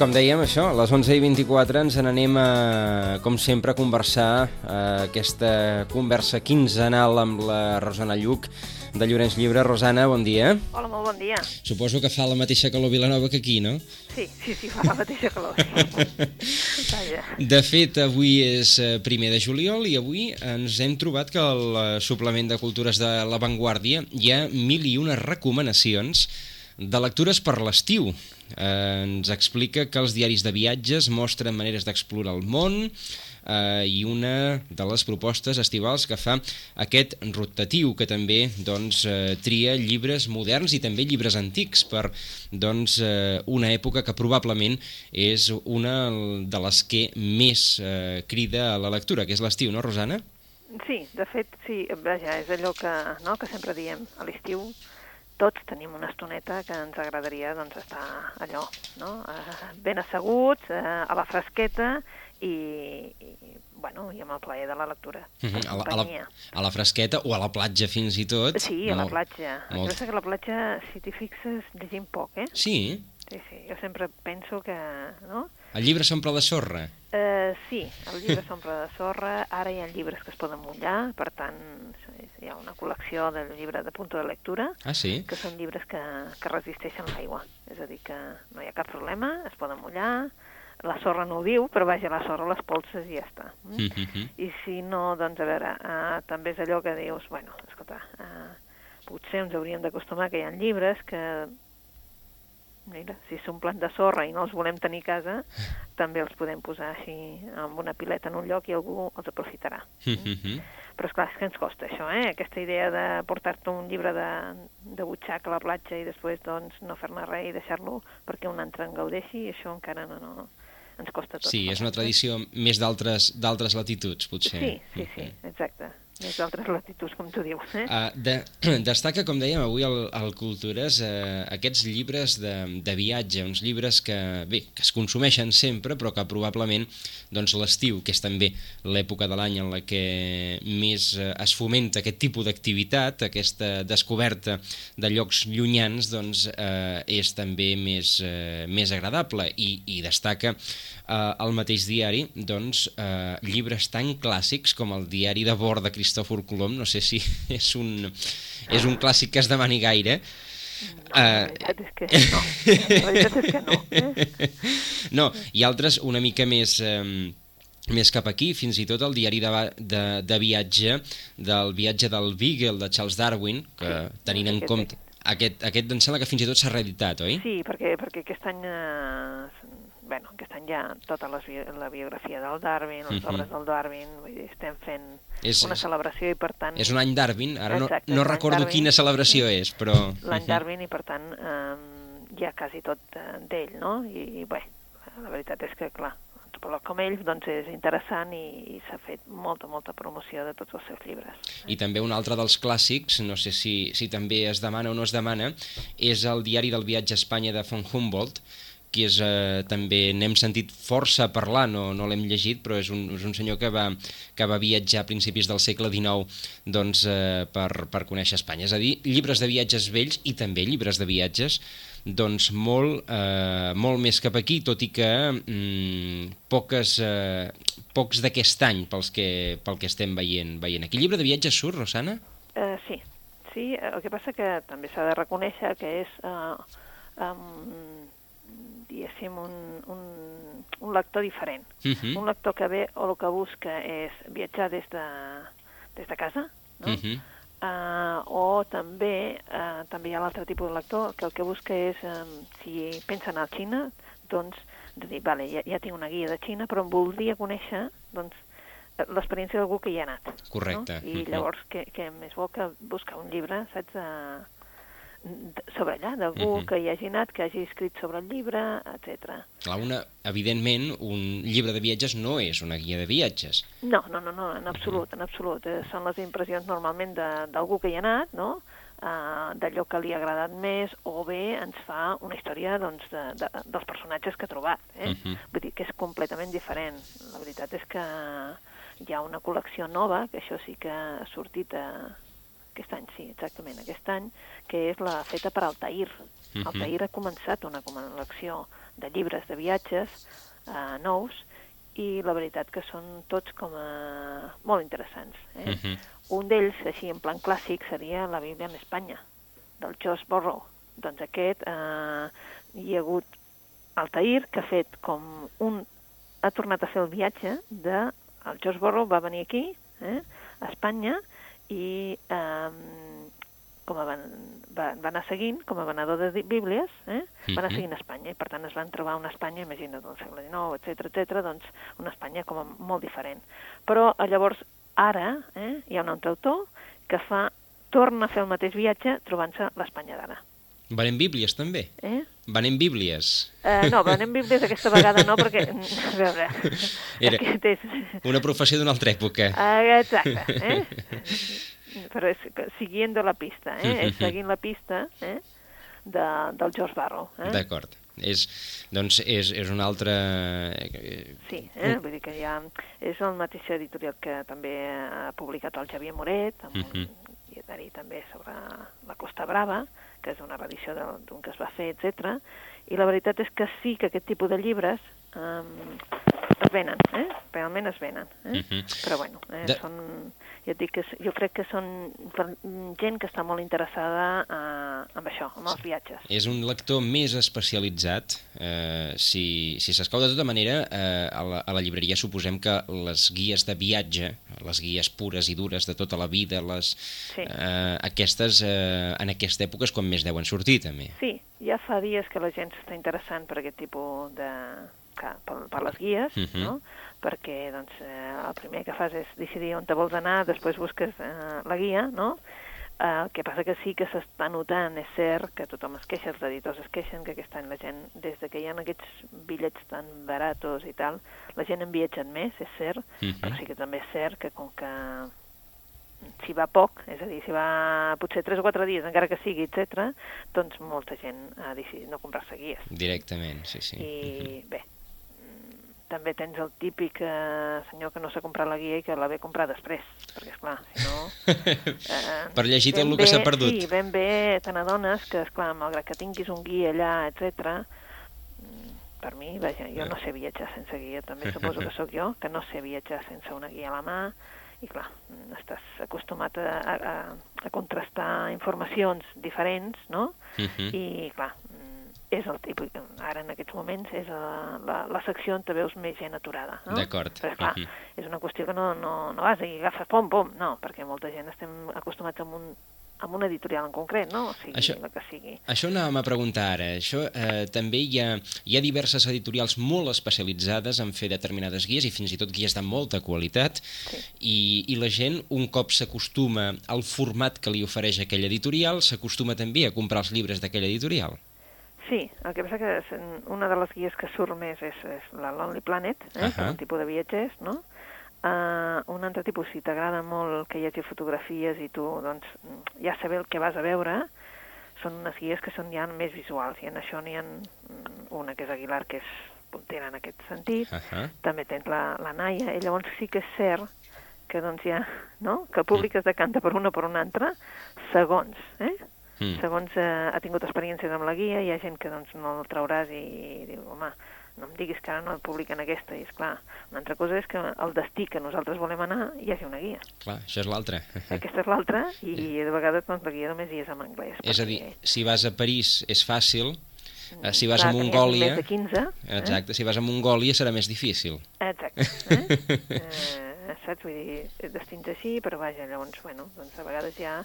Com dèiem, això, a les 11 i 24 ens n'anem, a, com sempre, a conversar a aquesta conversa quinzenal amb la Rosana Lluc de Llorenç Llibre. Rosana, bon dia. Hola, molt bon dia. Suposo que fa la mateixa calor Vilanova que aquí, no? Sí, sí, sí, fa la mateixa calor. De fet, avui és eh, primer de juliol i avui ens hem trobat que al eh, suplement de cultures de La Vanguardia hi ha mil i unes recomanacions de lectures per l'estiu. Eh, ens explica que els diaris de viatges mostren maneres d'explorar el món eh, i una de les propostes estivals que fa aquest rotatiu que també doncs, eh, tria llibres moderns i també llibres antics per doncs, eh, una època que probablement és una de les que més eh, crida a la lectura, que és l'estiu, no, Rosana? Sí, de fet, sí, vaja, és allò que, no, que sempre diem a l'estiu, tots tenim una estoneta que ens agradaria doncs, estar allò, no? eh, ben asseguts, eh, a la fresqueta i, i, bueno, i amb el plaer de la lectura. Uh -huh. a, la, a, la, a la fresqueta o a la platja fins i tot. Sí, a la platja. Que molt. passa que a la platja, si t'hi fixes, llegim poc, eh? Sí, Sí, sí, jo sempre penso que, no? el llibre s'omple de sorra. Uh, sí, el llibre s'omple de sorra, ara hi ha llibres que es poden mullar, per tant hi ha una col·lecció del llibre de punto de lectura, Ah, sí? que són llibres que, que resisteixen l'aigua, és a dir, que no hi ha cap problema, es poden mullar, la sorra no ho diu, però vaja, la sorra les polses i ja està. Mm? Mm -hmm. I si no, doncs a veure, uh, també és allò que dius, bueno, escolta, uh, potser ens hauríem d'acostumar que hi ha llibres que, mira, si s'omplen de sorra i no els volem tenir a casa, també els podem posar així amb una pileta en un lloc i algú els aprofitarà. Però és clar, és que ens costa això, eh? Aquesta idea de portar-te un llibre de, de butxaca a la platja i després doncs, no fer-ne res i deixar-lo perquè un altre en gaudeixi, això encara no, no, ens costa tot. Sí, és una tradició més d'altres latituds, potser. Sí, sí, sí, exacte. Més d'altres latituds, com tu dius. Eh? Uh, de, destaca, com dèiem avui al, al Cultures, uh, aquests llibres de, de viatge, uns llibres que, bé, que es consumeixen sempre, però que probablement doncs, l'estiu, que és també l'època de l'any en la que més uh, es fomenta aquest tipus d'activitat, aquesta descoberta de llocs llunyans, doncs, uh, és també més, uh, més agradable i, i destaca uh, al mateix diari doncs, uh, llibres tan clàssics com el diari de bord de Cristòfor Colom, no sé si és un, és un clàssic que es demani gaire, No, la veritat és que no. La veritat és que no. Eh? no, i altres una mica més... Eh, més cap aquí, fins i tot el diari de, de, de viatge del viatge del Beagle de Charles Darwin, que Sí, tenint en aquest- compte... Aquest, aquest em sembla que fins i tot s'ha reeditat, oi? Sí, perquè, perquè aquest any, eh, bueno, aquest any hi ha tota les, bi- la biografia del Darwin, les Mhm. obres del Darwin, vull dir, estem fent És- una celebració i per tant... És un any Darwin, ara no, Exacte, no l'any recordo Darwin. quina celebració és, però... L'any Mhm. Darwin i per tant eh, hi ha quasi tot eh, d'ell, no? I, i bé, la veritat és que, clar, antropòleg com ell doncs és interessant i, i s'ha fet molta, molta promoció de tots els seus llibres. I també un altre dels clàssics, no sé si, si també es demana o no es demana, és el diari del viatge a Espanya de von Humboldt, que és, eh, també n'hem sentit força parlar, no, no l'hem llegit, però és un, és un senyor que va, que va viatjar a principis del segle XIX doncs, eh, per, per conèixer Espanya. És a dir, llibres de viatges vells i també llibres de viatges doncs molt, eh, molt més cap aquí, tot i que mm, poques, eh, pocs d'aquest any pels que, pel que estem veient, veient aquí. Llibre de viatges surt, Rosana? Eh, sí, sí, el que passa que també s'ha de reconèixer que és, eh, um, diguéssim, un, un, un lector diferent. Uh -huh. Un lector que ve o el que busca és viatjar des de, des de casa, no? Uh -huh. Uh, o també uh, també hi ha l'altre tipus de lector que el que busca és, um, si pensa anar a Xina, doncs, de dir, vale, ja, ja tinc una guia de Xina, però em voldria conèixer doncs, l'experiència d'algú que hi ha anat. Correcte. No? I Mhm. llavors, què, què més vol que buscar un llibre, saps, uh, sobre allà, d'algú uh -huh. que hi hagi anat, que hagi escrit sobre el llibre, etc. Clar, una, evidentment, un llibre de viatges no és una guia de viatges. No, no, no, no en absolut, en absolut. Eh, són les impressions normalment d'algú que hi ha anat, no?, uh, d'allò que li ha agradat més, o bé ens fa una història doncs, de, de, dels personatges que ha trobat. Eh? Uh -huh. Vull dir que és completament diferent. La veritat és que hi ha una col·lecció nova, que això sí que ha sortit a... aquest any, sí, exactament, aquest any, que és la feta per Altair. Uh -huh. Altair ha començat una col·lecció de llibres de viatges eh, nous i la veritat que són tots com a molt interessants. Eh? Uh -huh. Un d'ells, així en plan clàssic, seria la Bíblia en Espanya, del George Borrow. Doncs aquest eh, hi ha hagut Altair, que ha fet com un... ha tornat a fer el viatge de el George Borrow va venir aquí, eh, a Espanya, i eh, com a van, va, va anar seguint, com a venedor de bíblies, eh, va anar seguint a Espanya, i per tant es van trobar una Espanya, imagina't, del segle XIX, etc etc, doncs una Espanya com a molt diferent. Però eh, llavors, ara, eh, hi ha un altre autor que fa, torna a fer el mateix viatge trobant-se l'Espanya d'ara. Venem bíblies, també? Eh? Venem bíblies? Uh, no, venem bíblies aquesta vegada no, perquè... A veure... Era és... una professió d'una altra època. Uh, exacte, eh? Però és siguiendo la pista, eh? és seguint la pista eh? De, del George Barrow. Eh? D'acord. És, doncs és, és un altre... Sí, eh? vull dir que ja és el mateix editorial que també ha publicat el Xavier Moret, amb uh -huh. un també sobre la Costa Brava, que és una reedició d'un que es va fer, etc. I la veritat és que sí que aquest tipus de llibres um, es venen, eh? realment es venen. Eh? Uh -huh. Però bueno, eh, de... són, et dic que jo crec que són gent que està molt interessada eh, en això, en els viatges. És un lector més especialitzat. Eh, si si s'escau de tota manera, eh, a, la, a la llibreria suposem que les guies de viatge, les guies pures i dures de tota la vida, les, sí. eh, aquestes eh, en aquesta època és quan més deuen sortir, també. Sí, ja fa dies que la gent s'està interessant per aquest tipus de, que, per, per les guies, uh -huh. no? perquè doncs, eh, el primer que fas és decidir on te vols anar, després busques eh, la guia, no? Eh, el que passa que sí que s'està notant, és cert, que tothom es queixa, els editors es queixen, que aquest any la gent, des de que hi ha aquests bitllets tan baratos i tal, la gent en viatjat més, és cert, uh -huh. però sí que també és cert que com que si va poc, és a dir, si va potser 3 o 4 dies, encara que sigui, etc, doncs molta gent ha decidit no comprar-se guies. Directament, sí, sí. I uh -huh. bé, també tens el típic eh, senyor que no s'ha comprat la guia i que la ve comprar després, perquè, esclar, si no... Eh, per llegir tot el que s'ha perdut. Sí, ben bé te n'adones que, esclar, malgrat que tinguis un guia allà, etc mm, per mi, vaja, jo no sé viatjar sense guia, també suposo que sóc jo, que no sé viatjar sense una guia a la mà, i clar, estàs acostumat a, a, a contrastar informacions diferents, no? Uh -huh. I clar, és el tipus, ara en aquests moments és la, la, la secció on te veus més gent aturada. No? D'acord. Clar, uh -huh. és una qüestió que no, no, no vas i agafes pom, pom, no, perquè molta gent estem acostumats a un, amb una editorial en concret, no? O sigui, això, la que sigui. Això anàvem a preguntar ara. Això eh, també hi ha, hi ha diverses editorials molt especialitzades en fer determinades guies i fins i tot guies de molta qualitat sí. i, i la gent, un cop s'acostuma al format que li ofereix aquella editorial, s'acostuma també a comprar els llibres d'aquella editorial. Sí, el que passa que una de les guies que surt més és, és la Lonely Planet, eh, uh -huh. un tipus de viatgers, no? Uh, un altre tipus, si t'agrada molt que hi hagi fotografies i tu doncs, ja saber el que vas a veure, són unes guies que són ja més visuals, i en això n'hi ha mm, una que és Aguilar, que és puntera en aquest sentit, uh -huh. també tens la, la Naia, i llavors sí que és cert que doncs ja, no?, que el públic es decanta per una o per una altra segons, eh? Mm. Segons eh, ha tingut experiències amb la guia, hi ha gent que doncs, no el trauràs i, i diu, home, no em diguis que ara no publiquen aquesta. I és clar, una altra cosa és que el destí que nosaltres volem anar hi hagi una guia. Clar, això és l'altra. Aquesta és l'altra i de vegades doncs, la guia només hi és en anglès. És a dir, si vas a París és fàcil, eh, si vas clar, a Mongòlia... Més de 15, exacte, eh? si vas a Mongòlia serà més difícil. Exacte. Eh? eh, saps? Vull dir, destins així, però vaja, llavors, bueno, doncs a vegades ja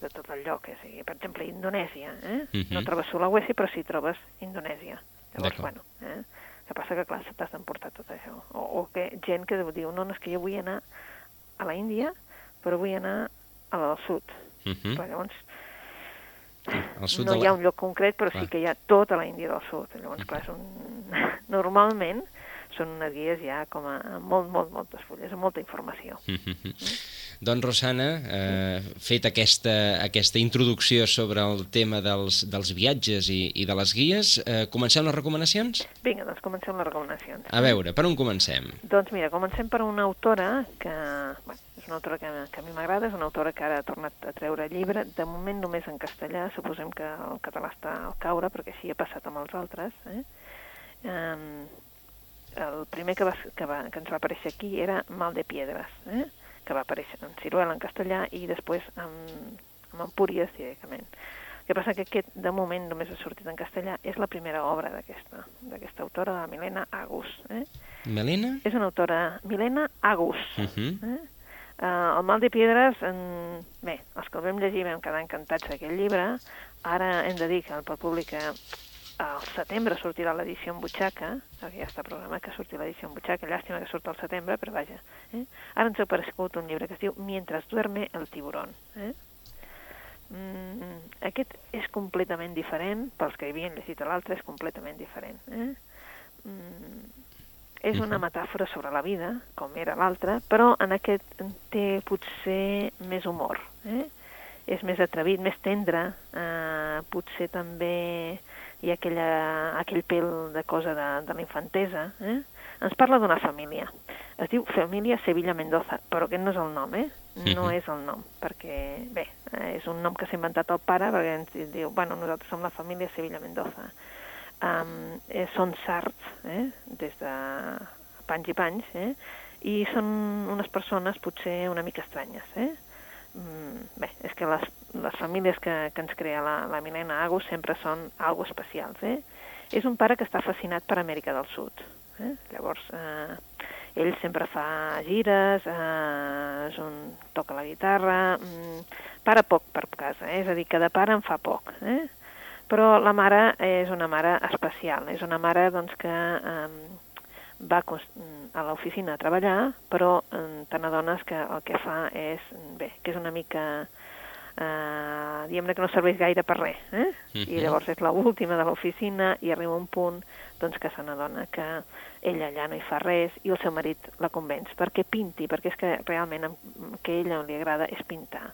de tot el lloc, o sigui, per exemple, Indonèsia, eh? Uh -huh. No trobes Sulawesi, però sí trobes Indonèsia. Llavors, bueno, eh? que passa que, clar, t'has d'emportar tot això. O, o que gent que diu, no, no, és que jo vull anar a la Índia, però vull anar a la del sud. Uh -huh. Però llavors, Al sud no de hi la... ha un lloc concret, però Clar. sí que hi ha tota la Índia del Sud. Llavors, clar, és un... normalment són unes guies ja com a molt, molt, moltes fulles, amb molta informació. Mhm. Doncs, Rosana, eh, fet aquesta, aquesta introducció sobre el tema dels, dels viatges i, i de les guies, eh, comencem les recomanacions? Vinga, doncs comencem les recomanacions. A veure, per on comencem? Doncs mira, comencem per una autora que, bueno, és una autora que, que a mi m'agrada, és una autora que ara ha tornat a treure llibre, de moment només en castellà, suposem que el català està al caure, perquè així ha passat amb els altres. Eh? Um, el primer que, va, que, va, que ens va aparèixer aquí era Mal de Piedres, eh? que va aparèixer en Ciruela en castellà i després amb, amb Empúries directament. El que passa que aquest, de moment, només ha sortit en castellà, és la primera obra d'aquesta d'aquesta autora, la Milena Agus. Eh? Melena? És una autora, Milena Agus. Uh -huh. Eh? Uh, el mal de piedres, en... bé, els que el vam llegir vam quedar encantats d'aquest llibre. Ara hem de dir que pel públic que al setembre sortirà l'edició en butxaca, perquè ja està programat que surti l'edició en butxaca, llàstima que surt al setembre, però vaja. Eh? Ara ens ha aparegut un llibre que es diu Mientras duerme el tiburón. Eh? Mm, aquest és completament diferent, pels que havien llegit l'altre és completament diferent. Eh? Mm, és una metàfora sobre la vida, com era l'altre, però en aquest té potser més humor. Eh? És més atrevit, més tendre, eh, potser també hi ha aquella, aquell pèl de cosa de, de la infantesa. Eh? Ens parla d'una família. Es diu Família Sevilla Mendoza, però aquest no és el nom, eh? No és el nom, perquè, bé, eh, és un nom que s'ha inventat el pare, perquè ens diu, bueno, nosaltres som la família Sevilla Mendoza. Um, eh, són sards, eh? des de panys i panys, eh? i són unes persones potser una mica estranyes. Eh? Mm, bé, és que les, les famílies que, que ens crea la, la Milena Agus sempre són algo especials. Eh? És un pare que està fascinat per Amèrica del Sud. Eh? Llavors, eh, ell sempre fa gires, eh, és un, toca la guitarra, mm, para poc per casa, eh? és a dir, que de pare en fa poc. Eh? Però la mare és una mare especial, és una mare doncs, que eh, va a l'oficina a treballar, però eh, te n'adones que el que fa és, bé, que és una mica eh, diguem-ne que no serveix gaire per res, eh? I llavors és l'última de l'oficina i arriba un punt doncs, que se n'adona que ella allà no hi fa res i el seu marit la convenç perquè pinti, perquè és que realment el que a ella li agrada és pintar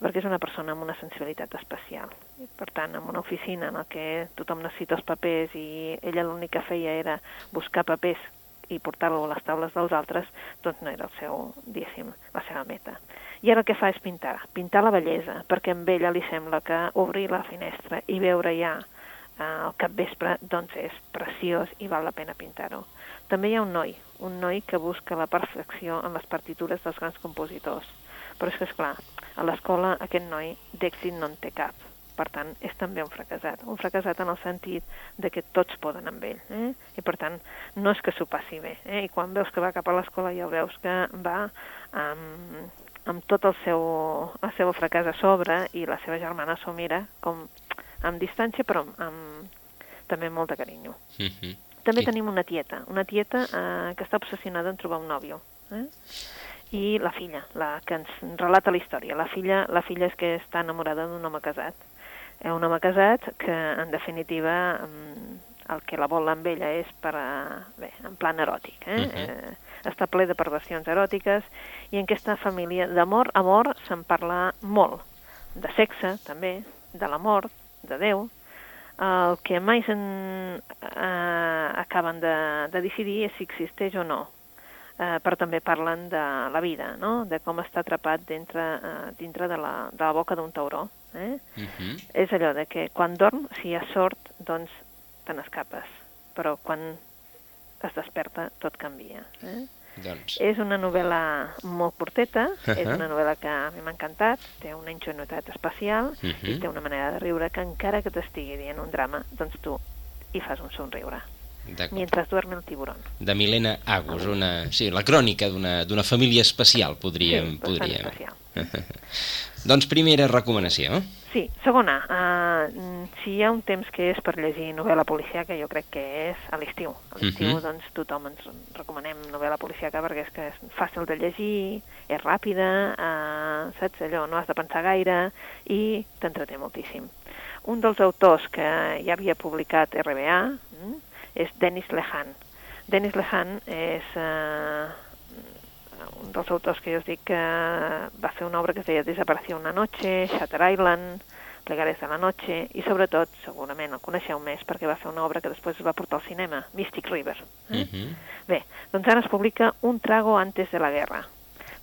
perquè és una persona amb una sensibilitat especial. I, per tant, en una oficina en la que tothom necessita els papers i ella l'únic que feia era buscar papers i portar-lo a les taules dels altres, doncs no era el seu, diguéssim, la seva meta. I ara el que fa és pintar, pintar la bellesa, perquè amb ella li sembla que obrir la finestra i veure ja eh, al capvespre, doncs és preciós i val la pena pintar-ho. També hi ha un noi, un noi que busca la perfecció en les partitures dels grans compositors. Però és que, esclar, a l'escola aquest noi d'èxit no en té cap. Per tant, és també un fracassat. Un fracassat en el sentit de que tots poden amb ell. Eh? I per tant, no és que s'ho passi bé. Eh? I quan veus que va cap a l'escola ja veus que va amb, amb tot el seu, el seu fracàs a sobre i la seva germana s'ho mira com amb distància però amb, amb també amb molt de carinyo. Mhm. També Sí. tenim una tieta, una tieta eh, que està obsessionada en trobar un nòvio. Eh? I la filla, la que ens relata la història. La filla, la filla és que està enamorada d'un home casat. Eh, un home casat que, en definitiva, mm, el que la vol amb ella és per, a, bé, en plan eròtic. Eh? Mhm. eh, està ple de perversions eròtiques i en aquesta família d'amor, amor, se'n parla molt. De sexe, també, de la mort, de Déu, el que mai se'n eh, acaben de, de decidir és si existeix o no. Eh, però també parlen de la vida, no? de com està atrapat dintre, eh, dintre de, la, de la boca d'un tauró. Eh? Mhm. És allò de que quan dorm, si hi ha sort, doncs te n'escapes. Però quan es desperta, tot canvia. Eh? Doncs, És una novel·la molt curteta, és Ahà. una novel·la que a mi m'ha encantat, té una ingenuïtat especial i Mhm. té una manera de riure que encara que t'estigui dient un drama, doncs tu hi fas un somriure. Mientras duerme el tiburón. De Milena Agus, una, sí, la crònica d'una família especial, podríem... sí, podríem. especial. doncs primera recomanació. Sí, segona, uh, si hi ha un temps que és per llegir novel·la policíaca, jo crec que és a l'estiu. A l'estiu, Mhm. doncs, tothom ens recomanem novel·la policíaca perquè és que és fàcil de llegir, és ràpida, uh, saps, allò, no has de pensar gaire i t'entreté moltíssim. Un dels autors que ja havia publicat RBA mm, és Denis Lehan. Denis Lehan és eh, un dels autors que jo us dic que va fer una obra que es deia Desaparició una noche, Shutter Island, Plegares de la noche, i sobretot, segurament el coneixeu més, perquè va fer una obra que després es va portar al cinema, Mystic River. Eh? Mhm. Bé, doncs ara es publica Un trago antes de la guerra,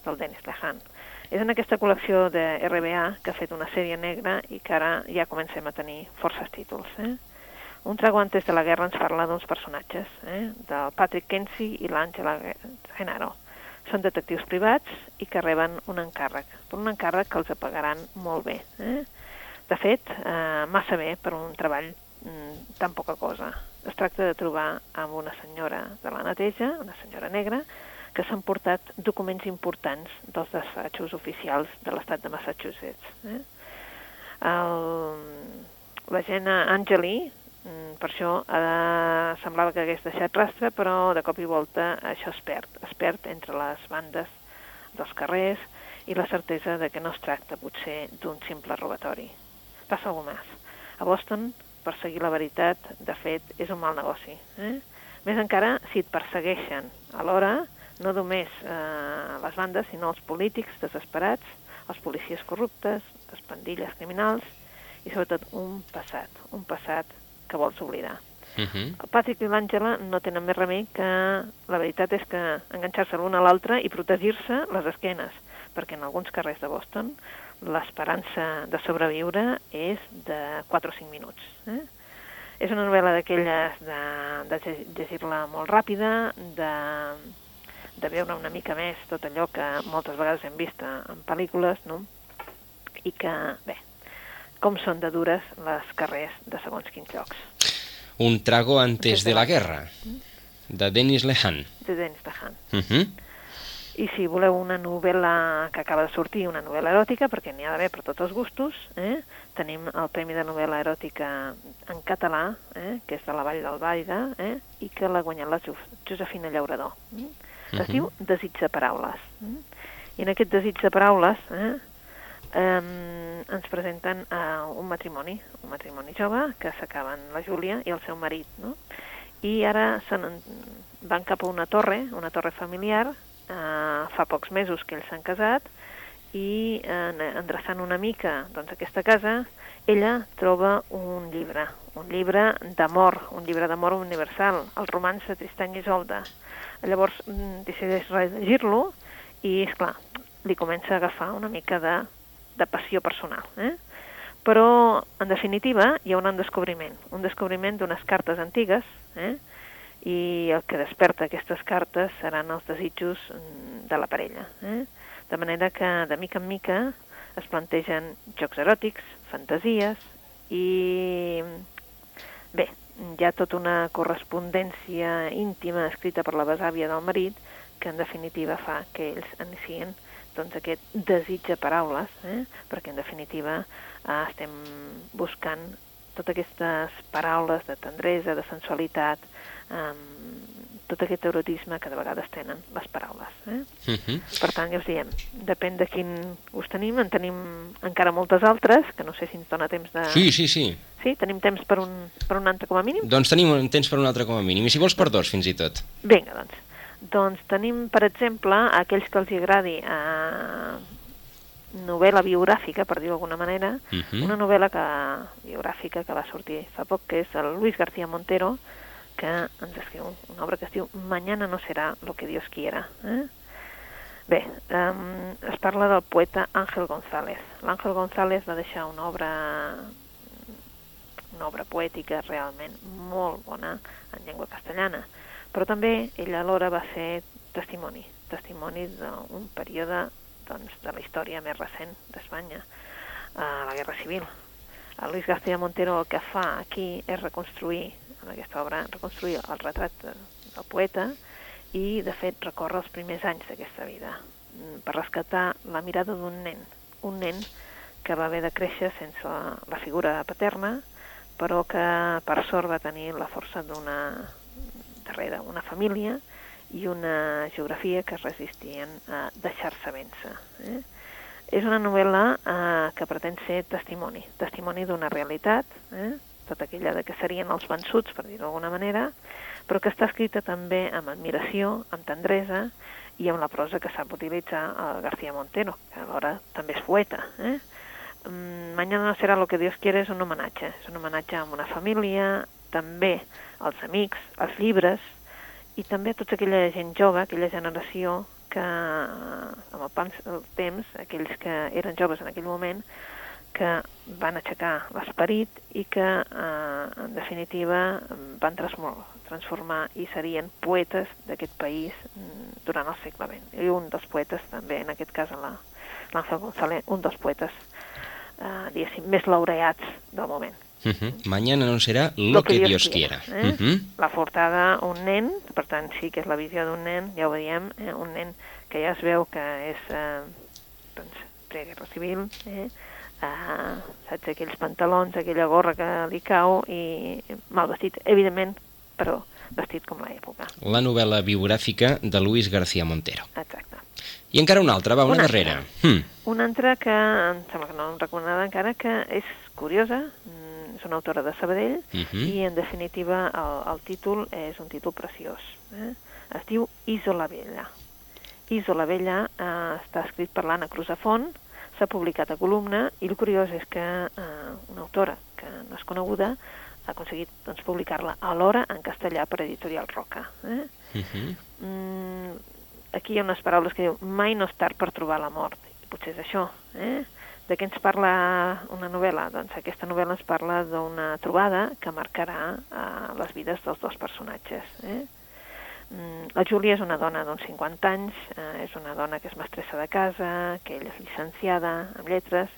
del Dennis Lehan. És en aquesta col·lecció de RBA que ha fet una sèrie negra i que ara ja comencem a tenir forces títols. Eh? Un trago antes de la guerra ens parla d'uns personatges, eh? del Patrick Kensi i l'Àngela Genaro. Són detectius privats i que reben un encàrrec, però un encàrrec que els pagaran molt bé. Eh? De fet, eh, massa bé per un treball mm, tan poca cosa. Es tracta de trobar amb una senyora de la neteja, una senyora negra, que s'han portat documents importants dels despatxos oficials de l'estat de Massachusetts. Eh? El, la Jenna Angeli, per això eh, semblava que hagués deixat rastre, però de cop i volta això es perd. Es perd entre les bandes dels carrers i la certesa de que no es tracta potser d'un simple robatori. Passa alguna més. A Boston, perseguir la veritat, de fet, és un mal negoci. Eh? Més encara si et persegueixen. Alhora, no només eh, les bandes, sinó els polítics desesperats, els policies corruptes, les pandilles criminals i sobretot un passat, un passat que vols oblidar. Mhm. El Patrick i l'Àngela no tenen més remei que la veritat és que enganxar-se l'un a l'altre i protegir-se les esquenes, perquè en alguns carrers de Boston l'esperança de sobreviure és de 4 o 5 minuts. Eh? És una novel·la d'aquelles de, de lle- llegir-la molt ràpida, de, de veure una mica més tot allò que moltes vegades hem vist en pel·lícules, no? i que, bé, com són de dures les carrers de segons quins llocs. Un trago antes de la guerra, de Dennis Lehan. de Dennis Dehan. Mhm. I si voleu una novel·la que acaba de sortir, una novel·la eròtica, perquè n'hi ha d'haver per tots els gustos, eh? tenim el Premi de Novel·la Eròtica en català, eh? que és de la Vall del Baida, eh? i que l'ha guanyat la Jo- Josefina Llaurador. Eh? Es Mhm. diu Desig de paraules. Eh? I en aquest desig de paraules eh? Eh, ens presenten uh, un matrimoni, un matrimoni jove, que s'acaben la Júlia i el seu marit, no? I ara se van cap a una torre, una torre familiar, eh, fa pocs mesos que ells s'han casat, i en, endreçant una mica doncs, aquesta casa, ella troba un llibre, un llibre d'amor, un llibre d'amor universal, el romanç de Tristany i Isolda. Llavors mm, decideix rellegir-lo i, és clar, li comença a agafar una mica de, de passió personal. Eh? Però, en definitiva, hi haurà un descobriment, un descobriment d'unes cartes antigues, eh? i el que desperta aquestes cartes seran els desitjos de la parella. Eh? De manera que, de mica en mica, es plantegen jocs eròtics, fantasies, i bé, hi ha tota una correspondència íntima escrita per la besàvia del marit que en definitiva fa que ells inicien doncs, aquest desig de paraules, eh? perquè en definitiva eh, estem buscant totes aquestes paraules de tendresa, de sensualitat, eh, tot aquest erotisme que de vegades tenen les paraules. Eh? Mhm. Per tant, ja us diem, depèn de quin us tenim, en tenim encara moltes altres, que no sé si ens dona temps de... Sí, sí, sí. Sí? Tenim temps per un, per un altre com a mínim? Doncs tenim temps per un altre com a mínim, i si vols per dos, fins i tot. Vinga, doncs. Doncs tenim, per exemple, aquells que els agradi eh, novel·la biogràfica, per dir-ho d'alguna manera, Mhm. una novel·la que, biogràfica que va sortir fa poc, que és el Luis García Montero, que ens escriu una obra que es diu Mañana no será lo que Dios quiera. Eh? Bé, um, es parla del poeta Ángel González. L'Àngel González va deixar una obra una obra poètica realment molt bona en llengua castellana, però també ell alhora va ser testimoni, testimoni d'un període doncs, de la història més recent d'Espanya, eh, la Guerra Civil. el Luis García Montero el que fa aquí és reconstruir, en aquesta obra, reconstruir el retrat del poeta i, de fet, recorre els primers anys d'aquesta vida mm, per rescatar la mirada d'un nen, un nen que va haver de créixer sense la, la figura paterna, però que per sort va tenir la força d'una darrere una família i una geografia que resistien a deixar-se vèncer. Eh? És una novel·la eh, que pretén ser testimoni, testimoni d'una realitat, eh? tota aquella de que serien els vençuts, per dir-ho d'alguna manera, però que està escrita també amb admiració, amb tendresa i amb la prosa que sap utilitzar el García Montero, que alhora també és poeta. Eh? Mm, Mañana no serà lo que Dios quiere és un homenatge, és un homenatge a una família, també als amics, als llibres, i també a tota aquella gent jove, aquella generació que amb el pas del temps, aquells que eren joves en aquell moment, que van aixecar l'esperit i que, eh, en definitiva, van transformar i serien poetes d'aquest país mm, durant el segle XX. I un dels poetes, també, en aquest cas, l'Àngel González, un dels poetes, eh, més laureats del moment. Uh -huh. Mañana no serà lo, lo que, que Dios quiera. quiera eh? uh -huh. La portada, un nen, per tant, sí que és la visió d'un nen, ja ho veiem, eh? un nen que ja es veu que és eh, doncs, preguerra civil, eh? Uh, saps, aquells pantalons, aquella gorra que li cau i mal vestit, evidentment, però vestit com l'època. La novel·la biogràfica de Luis García Montero. Exacte. I encara una altra, va, una, una darrera. Hmm. Una altra que em sembla que no hem recomanada encara, que és curiosa, és una autora de Sabadell, uh -huh. i en definitiva el, el títol és un títol preciós. Eh? Es diu Isola Vella. Isola Vella eh, està escrit per l'Anna Cruzafont, s'ha publicat a columna, i el curiós és que eh, una autora que no és coneguda ha aconseguit doncs, publicar-la alhora en castellà per Editorial Roca. Eh? Uh -huh. mm, aquí hi ha unes paraules que diu mai no és tard per trobar la mort. I potser és això, eh? De què ens parla una novel·la? Doncs aquesta novel·la ens parla d'una trobada que marcarà eh, les vides dels dos personatges. Eh? Mm, la Júlia és una dona d'uns 50 anys, eh, és una dona que és mestressa de casa, que ella és llicenciada en lletres,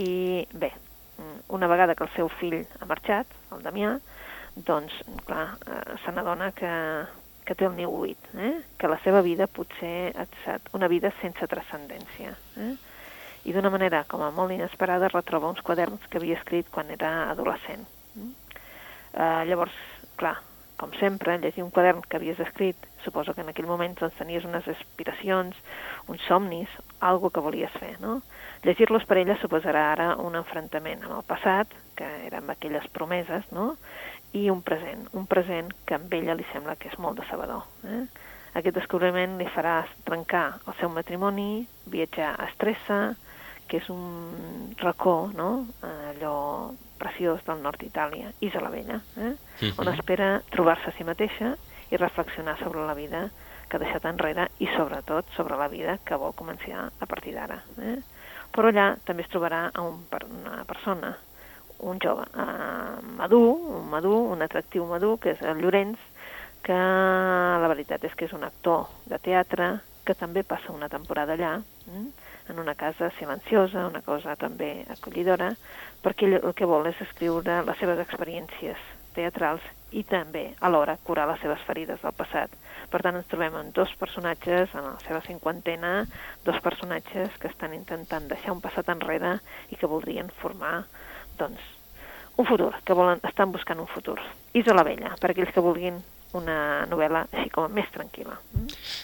i bé, mm, una vegada que el seu fill ha marxat, el Damià, doncs, clar, eh, se n'adona que, que té el niu buit, eh? que la seva vida potser ha estat una vida sense transcendència. Eh? I d'una manera com a molt inesperada retroba uns quaderns que havia escrit quan era adolescent. Uh, llavors, clar, com sempre, llegir un quadern que havies escrit, suposo que en aquell moment doncs, tenies unes aspiracions, uns somnis, algo que volies fer, no? Llegir-los per ella suposarà ara un enfrontament amb el passat, que eren aquelles promeses, no? I un present, un present que amb ella li sembla que és molt decebedor. Eh? Aquest descobriment li farà trencar el seu matrimoni, viatjar a Estressa, que és un racó, no?, allò preciós del nord d'Itàlia, Isola Vella, eh? Uh -huh. on espera trobar-se a si mateixa i reflexionar sobre la vida que ha deixat enrere i sobretot sobre la vida que vol començar a partir d'ara. Eh? Però allà també es trobarà a un, una persona, un jove uh, madur, un madur, un atractiu madur, que és el Llorenç, que la veritat és que és un actor de teatre, que també passa una temporada allà, eh? En una casa silenciosa, una cosa també acollidora, perquè ell el que vol és escriure les seves experiències teatrals i també, alhora, curar les seves ferides del passat. Per tant, ens trobem amb dos personatges, en la seva cinquantena, dos personatges que estan intentant deixar un passat enrere i que voldrien formar, doncs, un futur, que volen, estan buscant un futur. Isola Vella, per aquells que vulguin una novel·la així com més tranquil·la.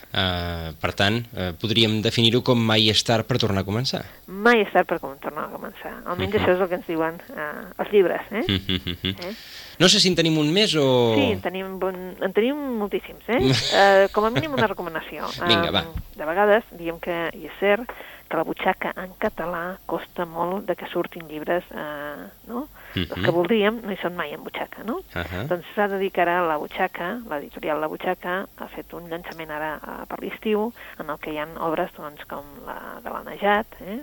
Uh, per tant, uh, podríem definir-ho com mai és tard per tornar a començar. Mai és tard per tornar a començar. Almenys uh -huh. això és el que ens diuen uh, els llibres. Eh? Uh -huh. eh? No sé si en tenim un més o... Sí, en tenim, bon... en tenim moltíssims. Eh? uh, com a mínim una recomanació. Vinga, va. De vegades diem que, i és cert, que la butxaca en català costa molt de que surtin llibres eh, no? Uh -huh. Que voldríem no hi són mai en butxaca, no? Uh -huh. Doncs s'ha de dedicar a la butxaca, l'editorial La Butxaca ha fet un llançament ara eh, per l'estiu en el que hi ha obres doncs, com la de la Najat, eh?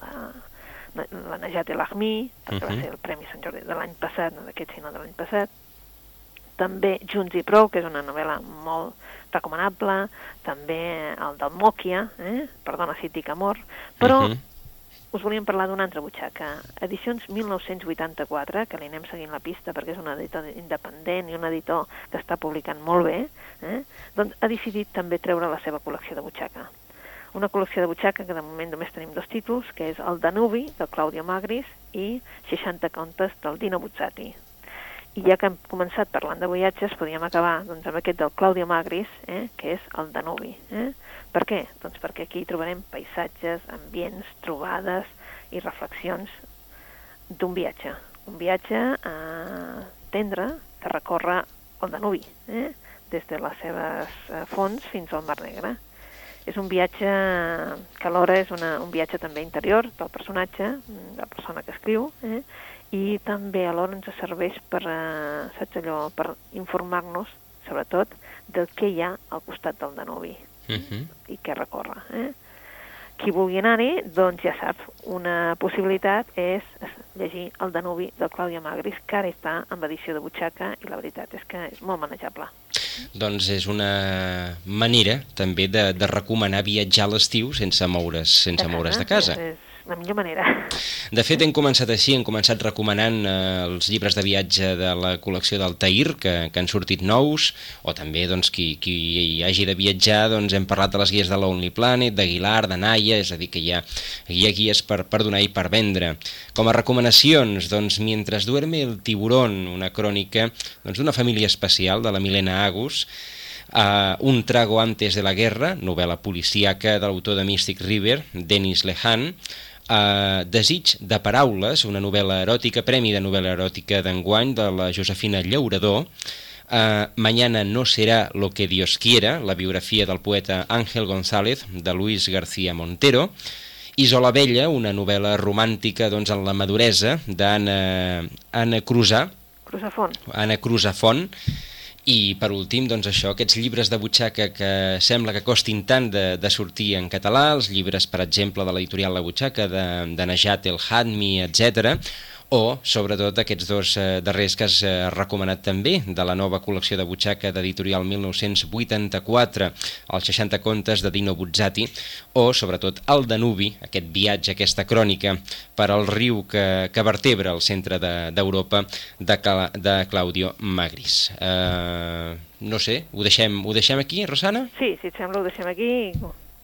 la, la Najat El Ahmi, que uh -huh. va ser el Premi Sant Jordi de l'any passat, no d'aquest sinó de l'any passat, també Junts i Prou, que és una novel·la molt recomanable, també el del Mòquia, eh? perdona si et dic amor, però uh -huh. Us volíem parlar d'una altra butxaca. Edicions 1984, que li anem seguint la pista perquè és un editor independent i un editor que està publicant molt bé, eh? doncs ha decidit també treure la seva col·lecció de butxaca. Una col·lecció de butxaca que de moment només tenim dos títols, que és el Danubi, de Claudio Magris, i 60 contes del Dino Buzzati. I ja que hem començat parlant de viatges, podríem acabar doncs, amb aquest del Claudio Magris, eh? que és el Danubi. Eh? Per què? Doncs perquè aquí trobarem paisatges, ambients, trobades i reflexions d'un viatge. Un viatge eh, tendre que recorre el Danubi, eh? des de les seves eh, fonts fins al Mar Negre. És un viatge que alhora és una, un viatge també interior del personatge, de la persona que escriu, eh? I també alhora ens serveix per, eh, saps allò, per informar-nos, sobretot, del que hi ha al costat del Danubi Uh -huh. i què recorre. Eh? Qui vulgui anar-hi, doncs ja sap, una possibilitat és llegir el Danubi de Clàudia Magris, que ara està en edició de butxaca i la veritat és que és molt manejable. Doncs és una manera també de, de recomanar viatjar a l'estiu sense moure's, sense moure's de casa. És la millor manera. De fet, hem començat així, hem començat recomanant eh, els llibres de viatge de la col·lecció del Tair, que, que han sortit nous, o també doncs, qui, qui hi hagi de viatjar, doncs, hem parlat de les guies de Lonely Planet, d'Aguilar, de Naya, és a dir, que hi ha, hi ha guies per, per donar i per vendre. Com a recomanacions, doncs, Mientras duerme el tiburón, una crònica doncs, d'una família especial, de la Milena Agus, Uh, Un trago antes de la guerra, novel·la policíaca de l'autor de Mystic River, Denis Lehan, uh, Desig de paraules, una novel·la eròtica, premi de novel·la eròtica d'enguany de la Josefina Llaurador, uh, Mañana no será lo que Dios quiera, la biografia del poeta Ángel González, de Luis García Montero, Isola Vella, una novel·la romàntica doncs, en la maduresa d'Anna Anna Cruzà, Cruzafont. Anna Cruzafont, i per últim, doncs això, aquests llibres de butxaca que sembla que costin tant de, de sortir en català, els llibres, per exemple, de l'editorial La Butxaca, de, de Najat El Hadmi, etc o, sobretot, aquests dos eh, darrers que has eh, recomanat també, de la nova col·lecció de butxaca d'editorial 1984, els 60 contes de Dino Buzzati, o, sobretot, el Danubi, aquest viatge, aquesta crònica per al riu que, que vertebra el centre d'Europa de, de, Cla de Claudio Magris. Eh, no sé, ho deixem, ho deixem aquí, Rosana? Sí, si et sembla, ho deixem aquí.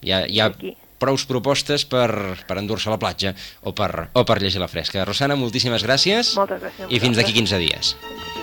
Hi ha Aquí. Prous propostes per, per endur-se a la platja o per, o per llegir la fresca. Rosana, moltíssimes gràcies Moltes gràcies i fins d'aquí vosaltres. 15 dies. Fins